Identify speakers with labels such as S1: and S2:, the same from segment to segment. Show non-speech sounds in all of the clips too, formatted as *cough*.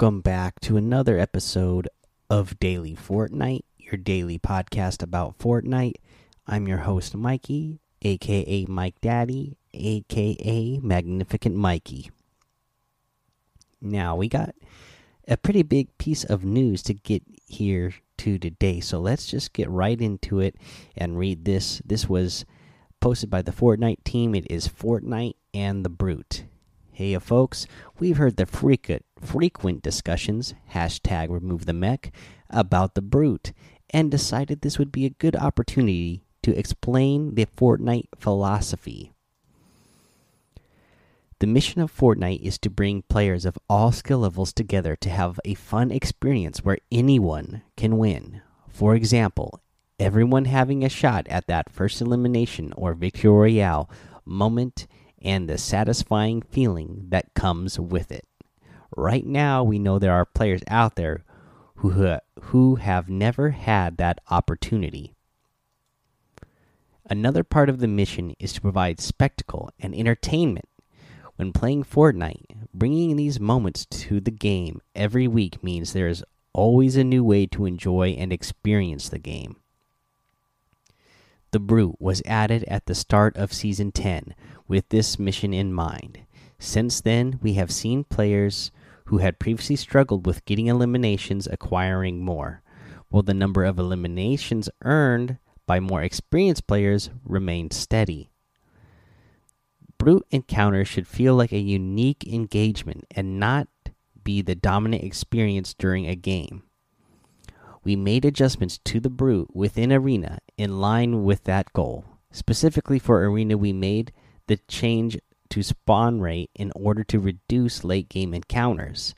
S1: Welcome back to another episode of Daily Fortnite, your daily podcast about Fortnite. I'm your host, Mikey, aka Mike Daddy, aka Magnificent Mikey. Now, we got a pretty big piece of news to get here to today, so let's just get right into it and read this. This was posted by the Fortnite team. It is Fortnite and the Brute. Hey, folks, we've heard the frequent, frequent discussions, hashtag remove the mech, about the brute, and decided this would be a good opportunity to explain the Fortnite philosophy. The mission of Fortnite is to bring players of all skill levels together to have a fun experience where anyone can win. For example, everyone having a shot at that first elimination or victory royale moment and the satisfying feeling that comes with it. Right now, we know there are players out there who who have never had that opportunity. Another part of the mission is to provide spectacle and entertainment. When playing Fortnite, bringing these moments to the game every week means there is always a new way to enjoy and experience the game. The Brute was added at the start of Season 10 with this mission in mind. Since then, we have seen players who had previously struggled with getting eliminations acquiring more, while the number of eliminations earned by more experienced players remained steady. Brute encounters should feel like a unique engagement and not be the dominant experience during a game we made adjustments to the brute within Arena in line with that goal. Specifically for Arena, we made the change to spawn rate in order to reduce late game encounters.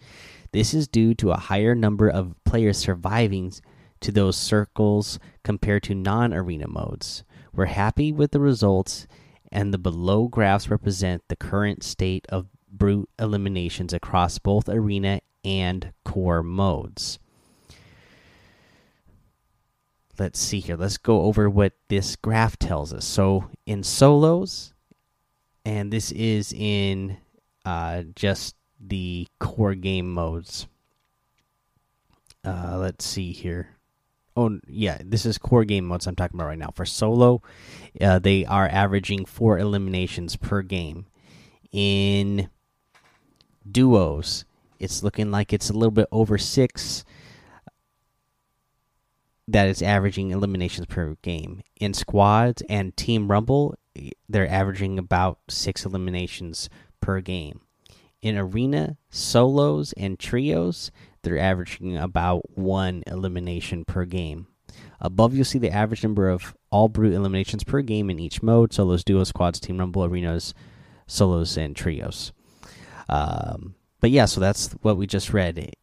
S1: This is due to a higher number of players surviving to those circles compared to non arena modes. We're happy with the results, and the below graphs represent the current state of brute eliminations across both arena and core modes let's see here. Let's go over what this graph tells us. So in solos, and this is in uh, just the core game modes. Uh, let's see here. Oh yeah, this is core game modes I'm talking about right now. For solo, uh, they are averaging four eliminations per game. In duos, it's looking like it's a little bit over six that is averaging eliminations per game. In squads and Team Rumble, they're averaging about six eliminations per game. In arena, solos, and trios, they're averaging about one elimination per game. Above, you'll see the average number of all brute eliminations per game in each mode solos, duos, squads, Team Rumble, arenas, solos, and trios. Um, but yeah, so that's what we just read.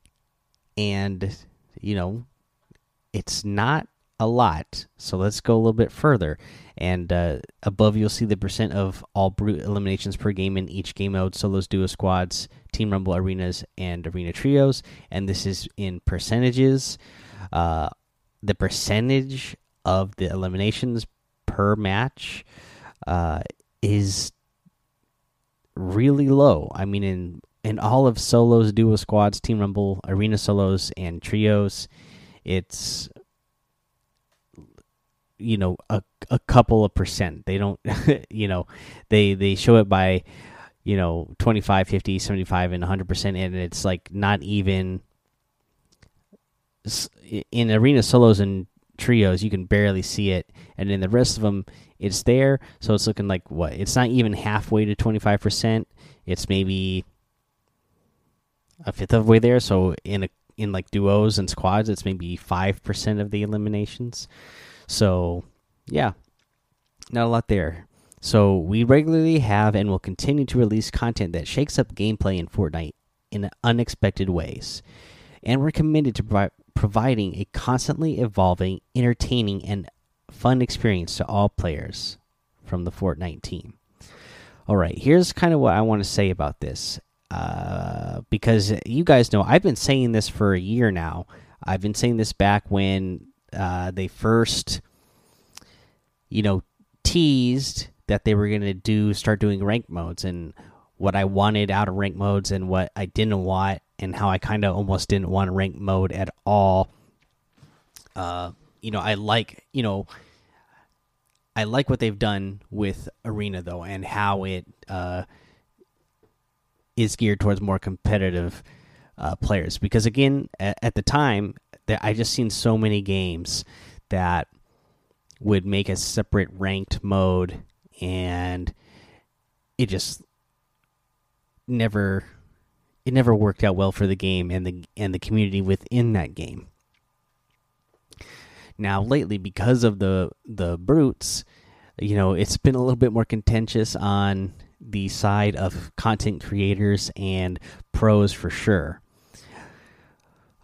S1: And, you know, it's not a lot. So let's go a little bit further. And uh, above, you'll see the percent of all brute eliminations per game in each game mode solos, duo squads, Team Rumble arenas, and arena trios. And this is in percentages. Uh, the percentage of the eliminations per match uh, is really low. I mean, in in all of solos, duo squads, Team Rumble, arena solos, and trios it's you know a a couple of percent. They don't *laughs* you know they they show it by you know 25 50 75 and 100% and it's like not even in arena solos and trios you can barely see it and in the rest of them it's there so it's looking like what it's not even halfway to 25% it's maybe a fifth of the way there so in a in like duos and squads, it's maybe five percent of the eliminations. So yeah, not a lot there. So we regularly have and will continue to release content that shakes up gameplay in Fortnite in unexpected ways, and we're committed to provi providing a constantly evolving, entertaining, and fun experience to all players from the Fortnite team. All right, here's kind of what I want to say about this. Uh, because you guys know I've been saying this for a year now. I've been saying this back when uh, they first, you know, teased that they were going to do start doing rank modes and what I wanted out of rank modes and what I didn't want and how I kind of almost didn't want rank mode at all. Uh, you know, I like you know, I like what they've done with Arena though, and how it uh, is geared towards more competitive uh, players. Because again, at, at the time, that I just seen so many games that would make a separate ranked mode, and it just never it never worked out well for the game and the and the community within that game. Now lately, because of the the brutes, you know, it's been a little bit more contentious on the side of content creators and pros for sure.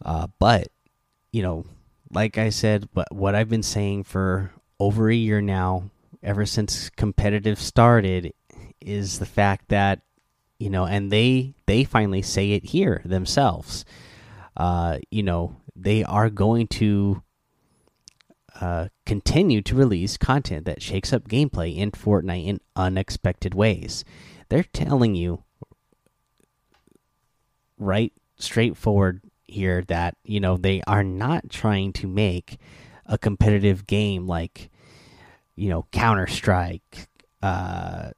S1: Uh, but you know, like I said, but what I've been saying for over a year now, ever since competitive started, is the fact that you know, and they they finally say it here themselves. Uh, you know, they are going to uh, continue to release content that shakes up gameplay in Fortnite in unexpected ways. They're telling you right straightforward here that you know they are not trying to make a competitive game like you know Counter Strike, uh,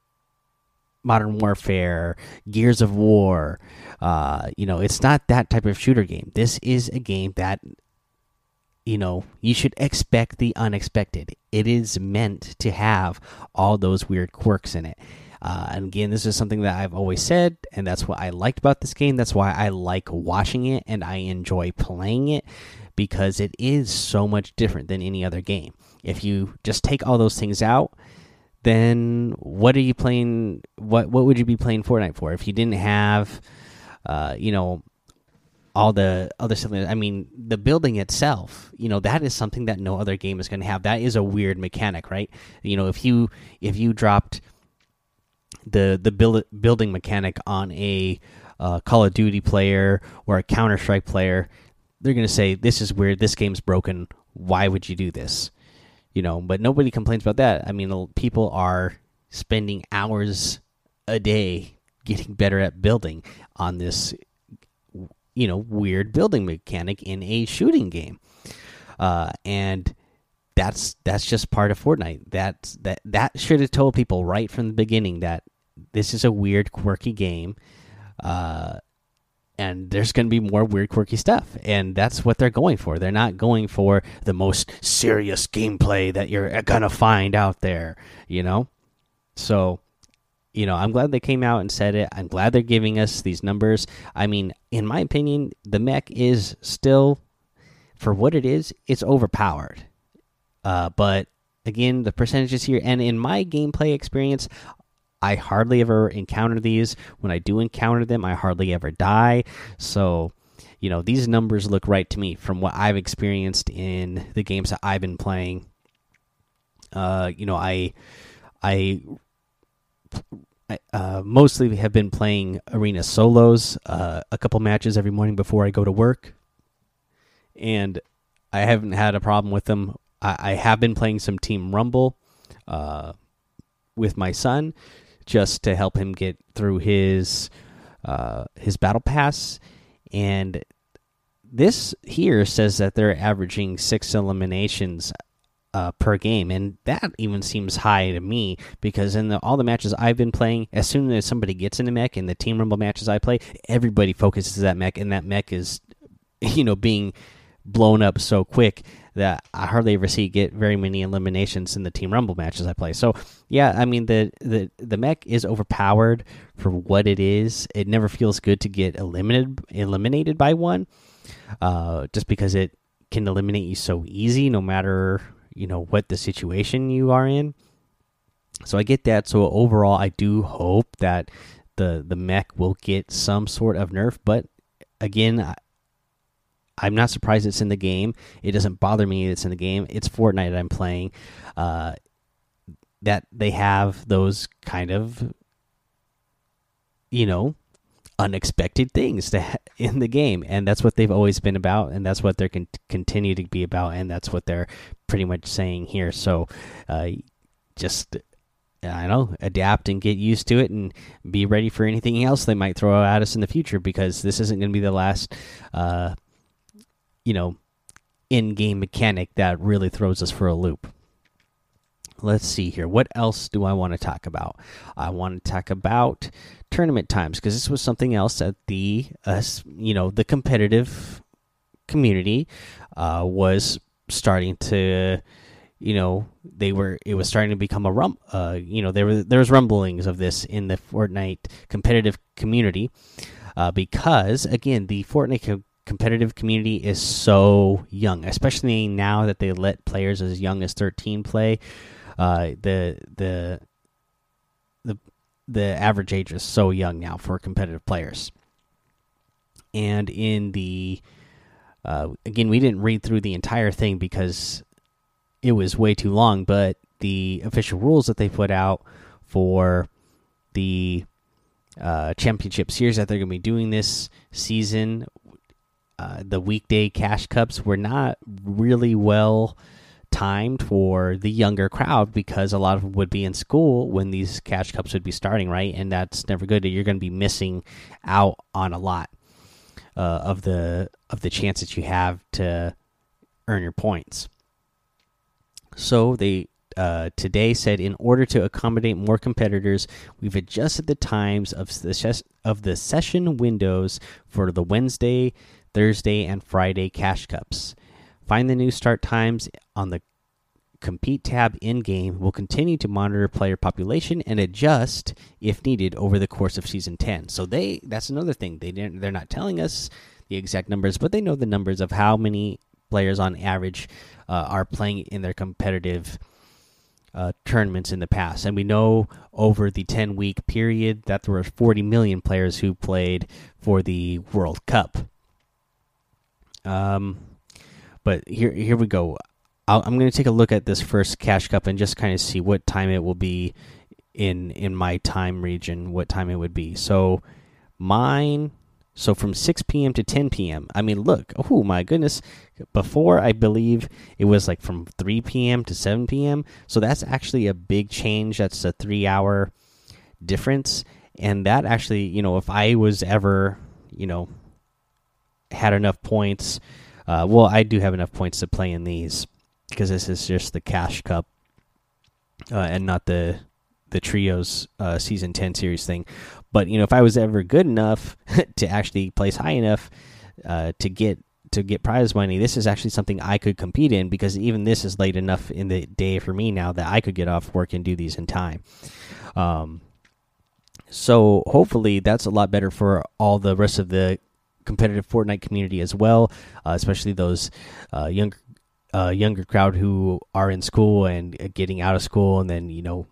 S1: Modern Warfare, Gears of War. Uh, you know, it's not that type of shooter game. This is a game that you know, you should expect the unexpected. It is meant to have all those weird quirks in it. Uh, and again, this is something that I've always said, and that's what I liked about this game. That's why I like watching it and I enjoy playing it because it is so much different than any other game. If you just take all those things out, then what are you playing? What what would you be playing Fortnite for? If you didn't have, uh, you know, all the other stuff. I mean, the building itself, you know, that is something that no other game is going to have. That is a weird mechanic, right? You know, if you if you dropped the the build, building mechanic on a uh, Call of Duty player or a Counter Strike player, they're going to say this is weird. This game's broken. Why would you do this? You know, but nobody complains about that. I mean, people are spending hours a day getting better at building on this you know weird building mechanic in a shooting game, uh, and that's that's just part of Fortnite. That's that that should have told people right from the beginning that this is a weird, quirky game. Uh, and there's going to be more weird, quirky stuff, and that's what they're going for. They're not going for the most serious gameplay that you're gonna find out there, you know. So you know, I'm glad they came out and said it. I'm glad they're giving us these numbers. I mean, in my opinion, the mech is still, for what it is, it's overpowered. Uh, but again, the percentages here, and in my gameplay experience, I hardly ever encounter these. When I do encounter them, I hardly ever die. So, you know, these numbers look right to me from what I've experienced in the games that I've been playing. Uh, you know, I, I uh, mostly have been playing arena solos, uh, a couple matches every morning before I go to work, and I haven't had a problem with them. I, I have been playing some Team Rumble uh, with my son just to help him get through his uh, his battle pass, and this here says that they're averaging six eliminations uh, per game, and that even seems high to me because in the, all the matches I've been playing, as soon as somebody gets in a mech in the Team Rumble matches I play, everybody focuses that mech, and that mech is, *laughs* you know, being blown up so quick that I hardly ever see get very many eliminations in the Team Rumble matches I play. So yeah, I mean the the the mech is overpowered for what it is. It never feels good to get eliminated eliminated by one, uh, just because it can eliminate you so easy, no matter you know what the situation you are in. So I get that. So overall, I do hope that the the mech will get some sort of nerf. But again, I, I'm not surprised it's in the game. It doesn't bother me it's in the game. It's Fortnite I'm playing. Uh, that they have those kind of, you know, unexpected things to in the game, and that's what they've always been about, and that's what they're con continue to be about, and that's what they're pretty much saying here. So, uh, just I know adapt and get used to it and be ready for anything else they might throw at us in the future because this isn't going to be the last, uh, you know, in-game mechanic that really throws us for a loop. Let's see here. What else do I want to talk about? I want to talk about tournament times because this was something else that the uh, you know the competitive community uh, was starting to you know they were it was starting to become a rum uh, you know there were there was rumblings of this in the Fortnite competitive community uh, because again the Fortnite co competitive community is so young especially now that they let players as young as 13 play uh, the the the the average age is so young now for competitive players. And in the uh, again we didn't read through the entire thing because it was way too long, but the official rules that they put out for the uh, championship series that they're going to be doing this season, uh, the weekday cash cups were not really well timed for the younger crowd because a lot of them would be in school when these cash cups would be starting, right? And that's never good. You're going to be missing out on a lot uh, of the of the chance that you have to earn your points. So they uh, today said in order to accommodate more competitors, we've adjusted the times of the of the session windows for the Wednesday, Thursday, and Friday cash cups. Find the new start times on the compete tab in game. We'll continue to monitor player population and adjust if needed over the course of season 10. So they that's another thing. They didn't they're not telling us the exact numbers, but they know the numbers of how many players on average uh, are playing in their competitive uh, tournaments in the past. And we know over the 10 week period that there were 40 million players who played for the World Cup. Um, but here, here we go. I am going to take a look at this first Cash Cup and just kind of see what time it will be in in my time region. What time it would be. So mine so from 6 p.m. to 10 p.m. I mean, look, oh my goodness. Before, I believe it was like from 3 p.m. to 7 p.m. So that's actually a big change. That's a three hour difference. And that actually, you know, if I was ever, you know, had enough points, uh, well, I do have enough points to play in these because this is just the Cash Cup uh, and not the the trios uh, season 10 series thing but you know, if I was ever good enough *laughs* to actually place high enough uh, to get to get prize money, this is actually something I could compete in because even this is late enough in the day for me now that I could get off work and do these in time. Um, so hopefully that's a lot better for all the rest of the competitive Fortnite community as well, uh, especially those uh, younger uh, younger crowd who are in school and getting out of school and then you know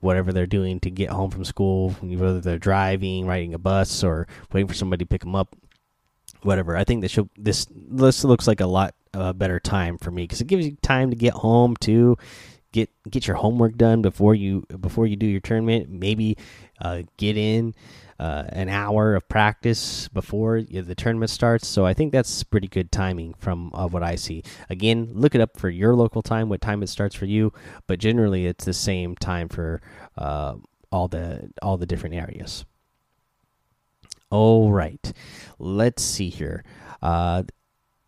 S1: whatever they're doing to get home from school, whether they're driving, riding a bus, or waiting for somebody to pick them up, whatever. I think this show, this this looks like a lot uh, better time for me because it gives you time to get home to get get your homework done before you before you do your tournament. Maybe uh, get in uh, an hour of practice before the tournament starts. So I think that's pretty good timing from uh, what I see. Again, look it up for your local time, what time it starts for you. But generally, it's the same time for uh, all the all the different areas. All right, let's see here. Uh,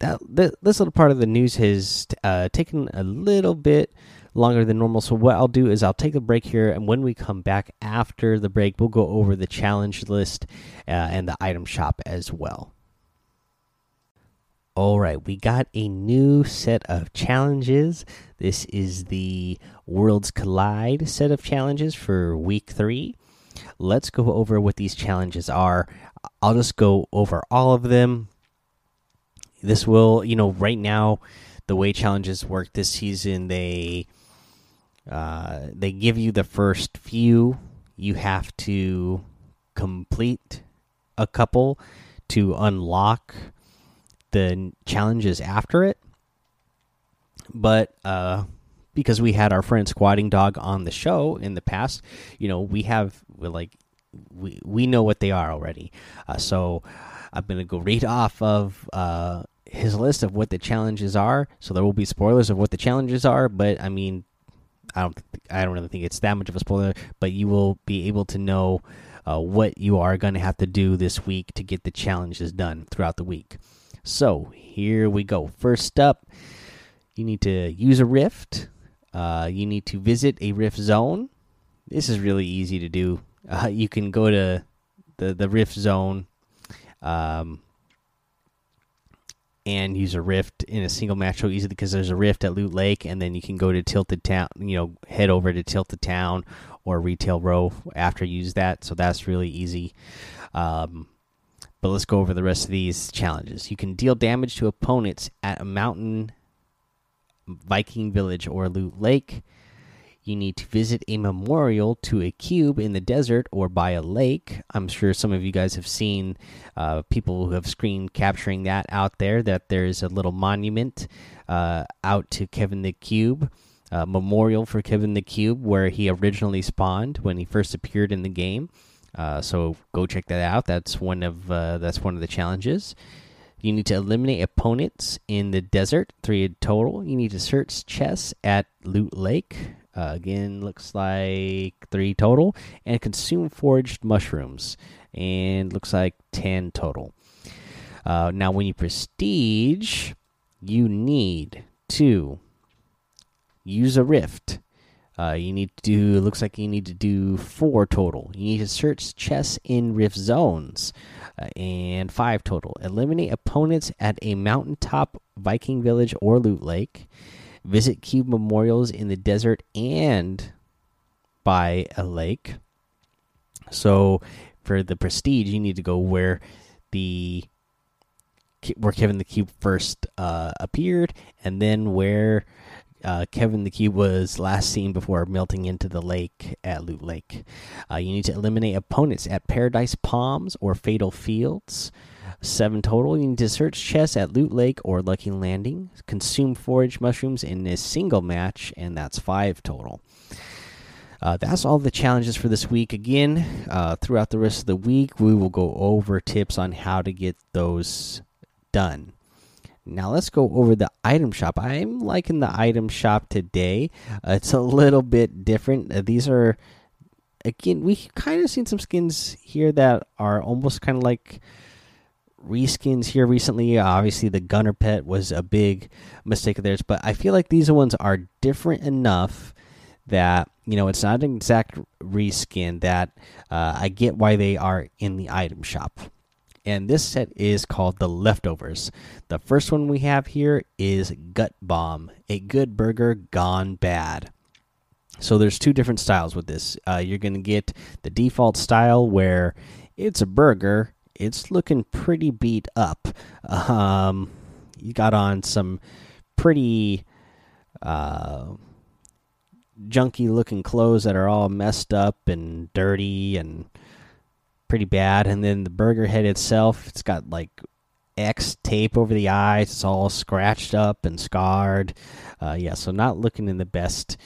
S1: that this little part of the news has uh, taken a little bit longer than normal. So what I'll do is I'll take a break here, and when we come back after the break, we'll go over the challenge list uh, and the item shop as well. All right, we got a new set of challenges. This is the Worlds Collide set of challenges for week three. Let's go over what these challenges are. I'll just go over all of them. This will, you know, right now, the way challenges work this season, they uh, they give you the first few. You have to complete a couple to unlock the challenges after it. But uh, because we had our friend Squatting Dog on the show in the past, you know, we have like we we know what they are already. Uh, so I'm gonna go read off of uh, his list of what the challenges are. So there will be spoilers of what the challenges are, but I mean, I don't I don't really think it's that much of a spoiler, but you will be able to know uh, what you are going to have to do this week to get the challenges done throughout the week. So here we go. First up, you need to use a rift. Uh, you need to visit a rift zone. This is really easy to do. Uh, you can go to the the rift zone. Um, and use a rift in a single match so easily because there's a rift at Loot Lake, and then you can go to Tilted Town, you know, head over to Tilted Town or Retail Row after you use that. So that's really easy. Um, but let's go over the rest of these challenges. You can deal damage to opponents at a mountain, Viking village, or Loot Lake you need to visit a memorial to a cube in the desert or by a lake. I'm sure some of you guys have seen uh, people who have screen capturing that out there. That there's a little monument uh, out to Kevin the Cube, memorial for Kevin the Cube, where he originally spawned when he first appeared in the game. Uh, so go check that out. That's one of uh, that's one of the challenges. You need to eliminate opponents in the desert, three in total. You need to search chests at Loot Lake. Uh, again, looks like three total, and consume foraged mushrooms, and looks like ten total. Uh, now, when you prestige, you need to use a rift. Uh, you need to do. Looks like you need to do four total. You need to search chests in rift zones, uh, and five total. Eliminate opponents at a mountaintop, Viking village, or loot lake visit cube memorials in the desert and by a lake. So for the prestige, you need to go where the where Kevin the Cube first uh, appeared, and then where uh, Kevin the Cube was last seen before melting into the lake at Loot Lake. Uh, you need to eliminate opponents at Paradise Palms or Fatal Fields seven total. You need to search chests at Loot Lake or Lucky Landing. Consume forage mushrooms in a single match, and that's five total. Uh, that's all the challenges for this week. Again, uh, throughout the rest of the week, we will go over tips on how to get those done. Now let's go over the item shop. I'm liking the item shop today. Uh, it's a little bit different. Uh, these are, again, we kind of seen some skins here that are almost kind of like reskins here recently. Obviously, the Gunner Pet was a big mistake of theirs, but I feel like these ones are different enough that you know it's not an exact reskin. That uh, I get why they are in the item shop. And this set is called the Leftovers. The first one we have here is Gut Bomb, a good burger gone bad. So there's two different styles with this. Uh, you're going to get the default style where it's a burger it's looking pretty beat up. Um, you got on some pretty uh, junky looking clothes that are all messed up and dirty and pretty bad. And then the burger head itself, it's got like X tape over the eyes. It's all scratched up and scarred. Uh, yeah, so not looking in the best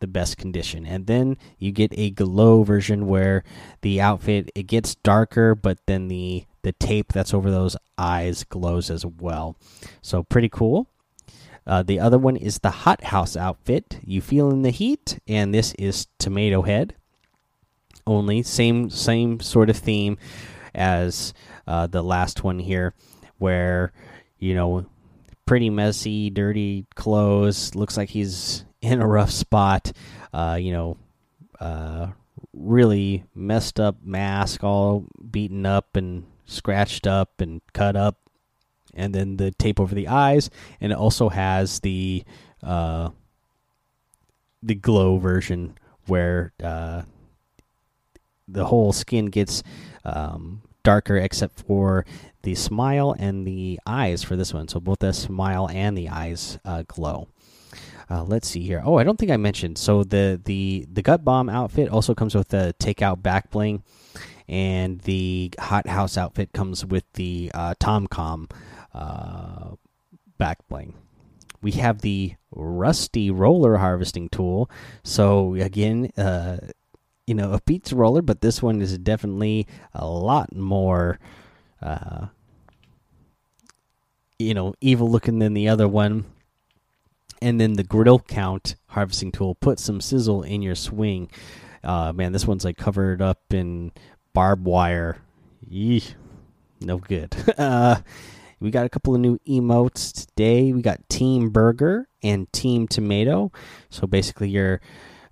S1: the best condition. And then you get a glow version where the outfit it gets darker, but then the the tape that's over those eyes glows as well. So pretty cool. Uh, the other one is the hot house outfit. You feel in the heat, and this is tomato head. Only same same sort of theme as uh, the last one here, where you know pretty messy, dirty clothes. Looks like he's in a rough spot. Uh, you know, uh, really messed up mask, all beaten up and scratched up and cut up, and then the tape over the eyes, and it also has the uh, the glow version where uh, the whole skin gets um, darker except for the smile and the eyes for this one. So both the smile and the eyes uh, glow. Uh, let's see here. Oh, I don't think I mentioned. So the the the gut bomb outfit also comes with the takeout back bling, and the hot house outfit comes with the uh, Tomcom uh, back bling. We have the rusty roller harvesting tool. So again, uh, you know, a pizza roller, but this one is definitely a lot more, uh, you know, evil looking than the other one and then the grill count harvesting tool put some sizzle in your swing. Uh, man, this one's like covered up in barbed wire. Yee, no good. *laughs* uh, we got a couple of new emotes today. We got Team Burger and Team Tomato. So basically, your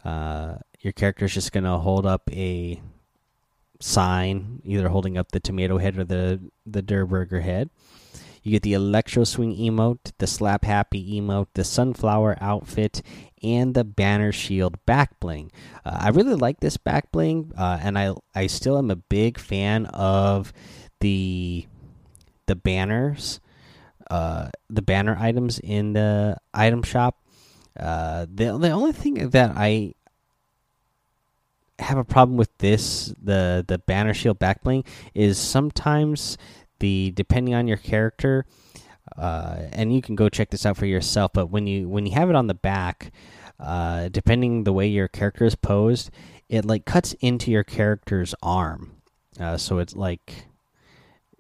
S1: uh, your character is just gonna hold up a sign, either holding up the tomato head or the the Durr Burger head. You get the Electro Swing emote, the Slap Happy emote, the Sunflower outfit, and the Banner Shield back bling. Uh, I really like this back bling, uh, and I I still am a big fan of the the banners, uh, the banner items in the item shop. Uh, the the only thing that I have a problem with this the the banner shield back bling is sometimes the depending on your character uh, and you can go check this out for yourself but when you when you have it on the back uh, depending the way your character is posed it like cuts into your character's arm. Uh, so it's like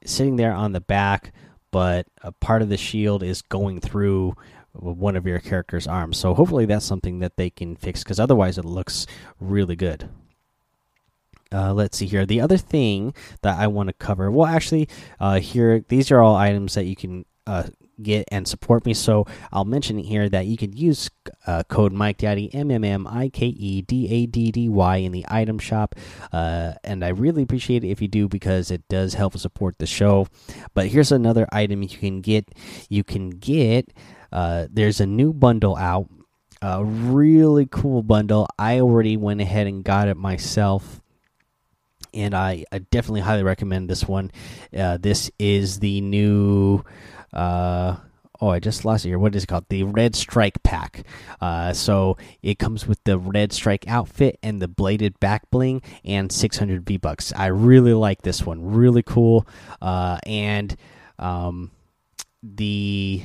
S1: sitting there on the back but a part of the shield is going through one of your character's arms. So hopefully that's something that they can fix because otherwise it looks really good uh, let's see here. The other thing that I want to cover, well, actually, uh, here these are all items that you can uh, get and support me. So I'll mention here that you can use uh, code Mike Daddy M M M I K E D A D D Y in the item shop, uh, and I really appreciate it if you do because it does help support the show. But here's another item you can get. You can get. Uh, there's a new bundle out. A really cool bundle. I already went ahead and got it myself and I, I, definitely highly recommend this one. Uh, this is the new. Uh, oh, I just lost it here. What is it called? The Red Strike Pack. Uh, so it comes with the Red Strike outfit and the bladed back bling and 600 V bucks. I really like this one. Really cool. Uh, and um, the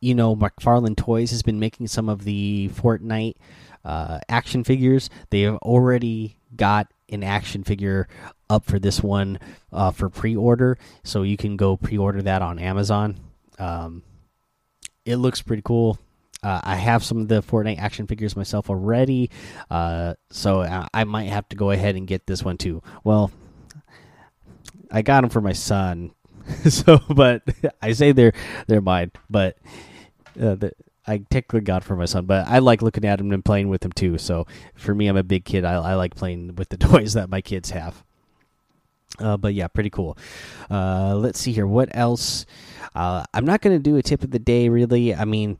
S1: you know McFarlane Toys has been making some of the Fortnite uh, action figures. They have already got an action figure up for this one uh, for pre-order, so you can go pre-order that on Amazon. Um, it looks pretty cool. Uh, I have some of the Fortnite action figures myself already, uh, so I, I might have to go ahead and get this one too. Well, I got them for my son, *laughs* so but *laughs* I say they're they're mine, but uh, the, I technically got for my son, but I like looking at him and playing with him too. So for me, I'm a big kid. I, I like playing with the *laughs* toys that my kids have. Uh, but yeah, pretty cool. Uh, let's see here. What else? Uh, I'm not going to do a tip of the day, really. I mean,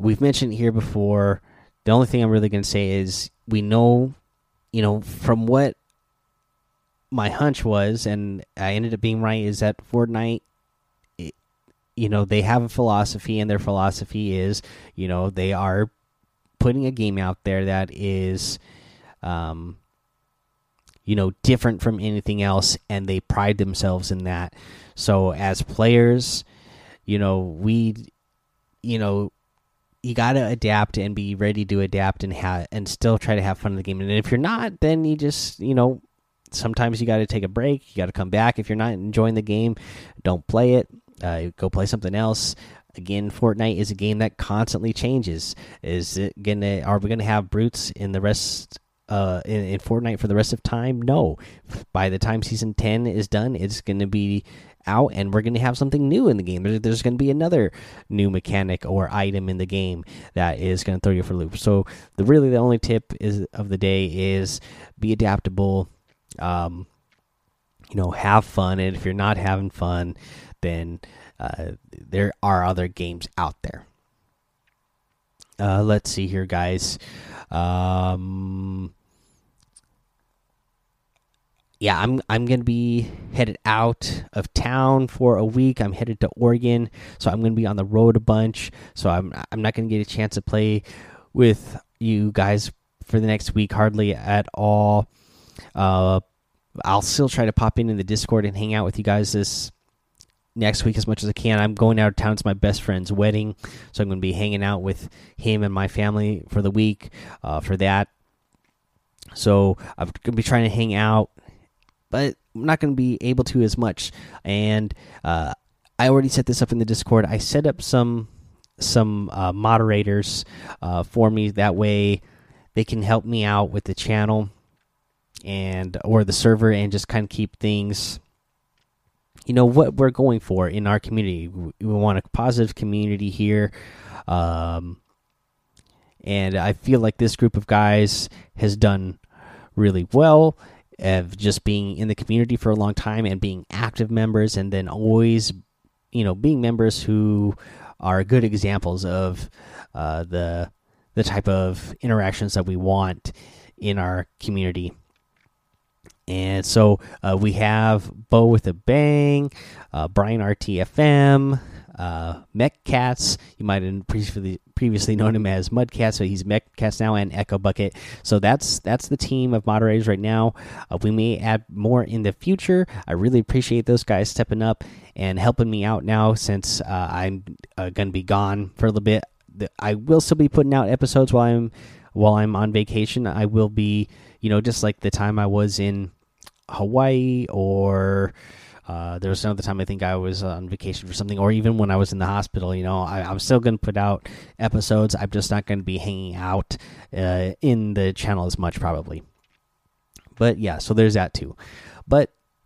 S1: we've mentioned here before. The only thing I'm really going to say is we know, you know, from what my hunch was, and I ended up being right, is that Fortnite you know they have a philosophy and their philosophy is you know they are putting a game out there that is um you know different from anything else and they pride themselves in that. So as players you know we you know you got to adapt and be ready to adapt and have and still try to have fun in the game. And if you're not then you just you know sometimes you got to take a break you got to come back. If you're not enjoying the game don't play it uh, go play something else. Again, Fortnite is a game that constantly changes. Is it gonna? Are we gonna have brutes in the rest? Uh, in, in Fortnite for the rest of time? No. By the time season ten is done, it's gonna be out and we're going to have something new in the game. There's, there's going to be another new mechanic or item in the game that is going to throw you for a loop. So the really the only tip is of the day is be adaptable. Um, you know, have fun, and if you're not having fun, then uh, there are other games out there. Uh, let's see here, guys. Um, yeah, I'm I'm gonna be headed out of town for a week. I'm headed to Oregon, so I'm gonna be on the road a bunch. So I'm I'm not gonna get a chance to play with you guys for the next week hardly at all. Uh, I'll still try to pop in in the Discord and hang out with you guys this next week as much as I can. I'm going out of town. It's my best friend's wedding, so I'm going to be hanging out with him and my family for the week uh, for that. So I'm going to be trying to hang out, but I'm not going to be able to as much. And uh, I already set this up in the Discord. I set up some some uh, moderators uh, for me. That way, they can help me out with the channel and or the server, and just kind of keep things. You know what we're going for in our community. We want a positive community here, um, and I feel like this group of guys has done really well of just being in the community for a long time and being active members and then always you know being members who are good examples of uh, the the type of interactions that we want in our community and so uh, we have Bo with a Bang, uh, Brian RTFM, uh, Mech Cats. You might have previously previously known him as Mudcat, so he's Mech Cats now, and Echo Bucket. So that's that's the team of moderators right now. Uh, we may add more in the future. I really appreciate those guys stepping up and helping me out now since uh, I'm uh, going to be gone for a little bit. I will still be putting out episodes while I'm while I'm on vacation. I will be, you know, just like the time I was in Hawaii or uh, there was another time I think I was on vacation for something, or even when I was in the hospital. You know, I, am still going to put out episodes. I'm just not going to be hanging out uh, in the channel as much, probably. But yeah, so there's that too. But